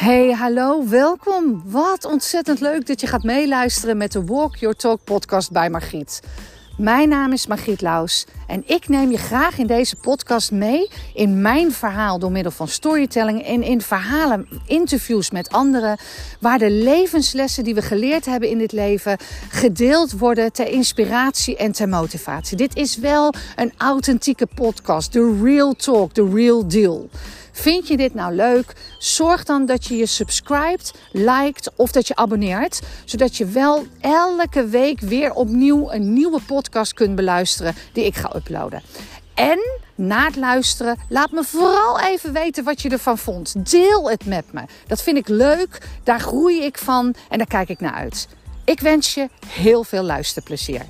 Hey, hallo, welkom. Wat ontzettend leuk dat je gaat meeluisteren met de Walk Your Talk podcast bij Margriet. Mijn naam is Margriet Laus en ik neem je graag in deze podcast mee in mijn verhaal door middel van storytelling en in verhalen, interviews met anderen, waar de levenslessen die we geleerd hebben in dit leven gedeeld worden ter inspiratie en ter motivatie. Dit is wel een authentieke podcast, de real talk, de real deal. Vind je dit nou leuk? Zorg dan dat je je subscribt, liked of dat je abonneert. Zodat je wel elke week weer opnieuw een nieuwe podcast kunt beluisteren die ik ga uploaden. En na het luisteren, laat me vooral even weten wat je ervan vond. Deel het met me. Dat vind ik leuk, daar groei ik van en daar kijk ik naar uit. Ik wens je heel veel luisterplezier.